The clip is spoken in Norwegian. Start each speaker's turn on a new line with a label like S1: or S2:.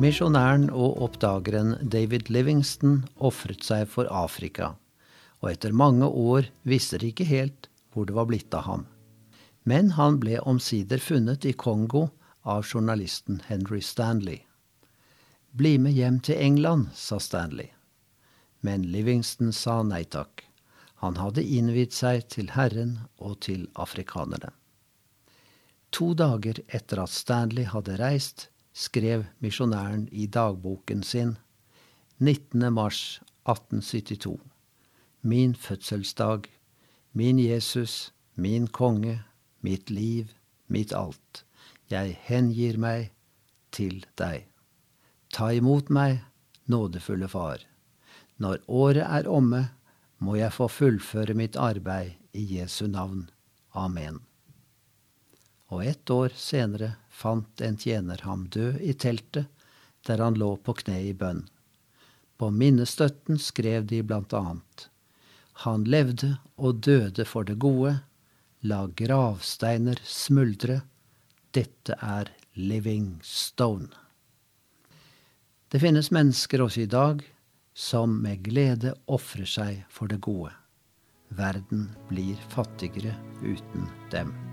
S1: Misjonæren og oppdageren David Livingston ofret seg for Afrika, og etter mange år visste de ikke helt hvor det var blitt av ham. Men han ble omsider funnet i Kongo av journalisten Henry Stanley. Bli med hjem til England, sa Stanley. Men Livingston sa nei takk. Han hadde innvidd seg til Herren og til afrikanerne. To dager etter at Stanley hadde reist, skrev misjonæren i dagboken sin 19. mars 1872. Min fødselsdag, min Jesus, min konge, mitt liv, mitt alt. Jeg hengir meg til deg. Ta imot meg, nådefulle Far. Når året er omme, må jeg få fullføre mitt arbeid i Jesu navn. Amen. Og ett år senere fant en tjener ham død i teltet, der han lå på kne i bønn. På minnestøtten skrev de blant annet Han levde og døde for det gode, la gravsteiner smuldre, dette er living stone. Det finnes mennesker også i dag som med glede ofrer seg for det gode. Verden blir fattigere uten dem.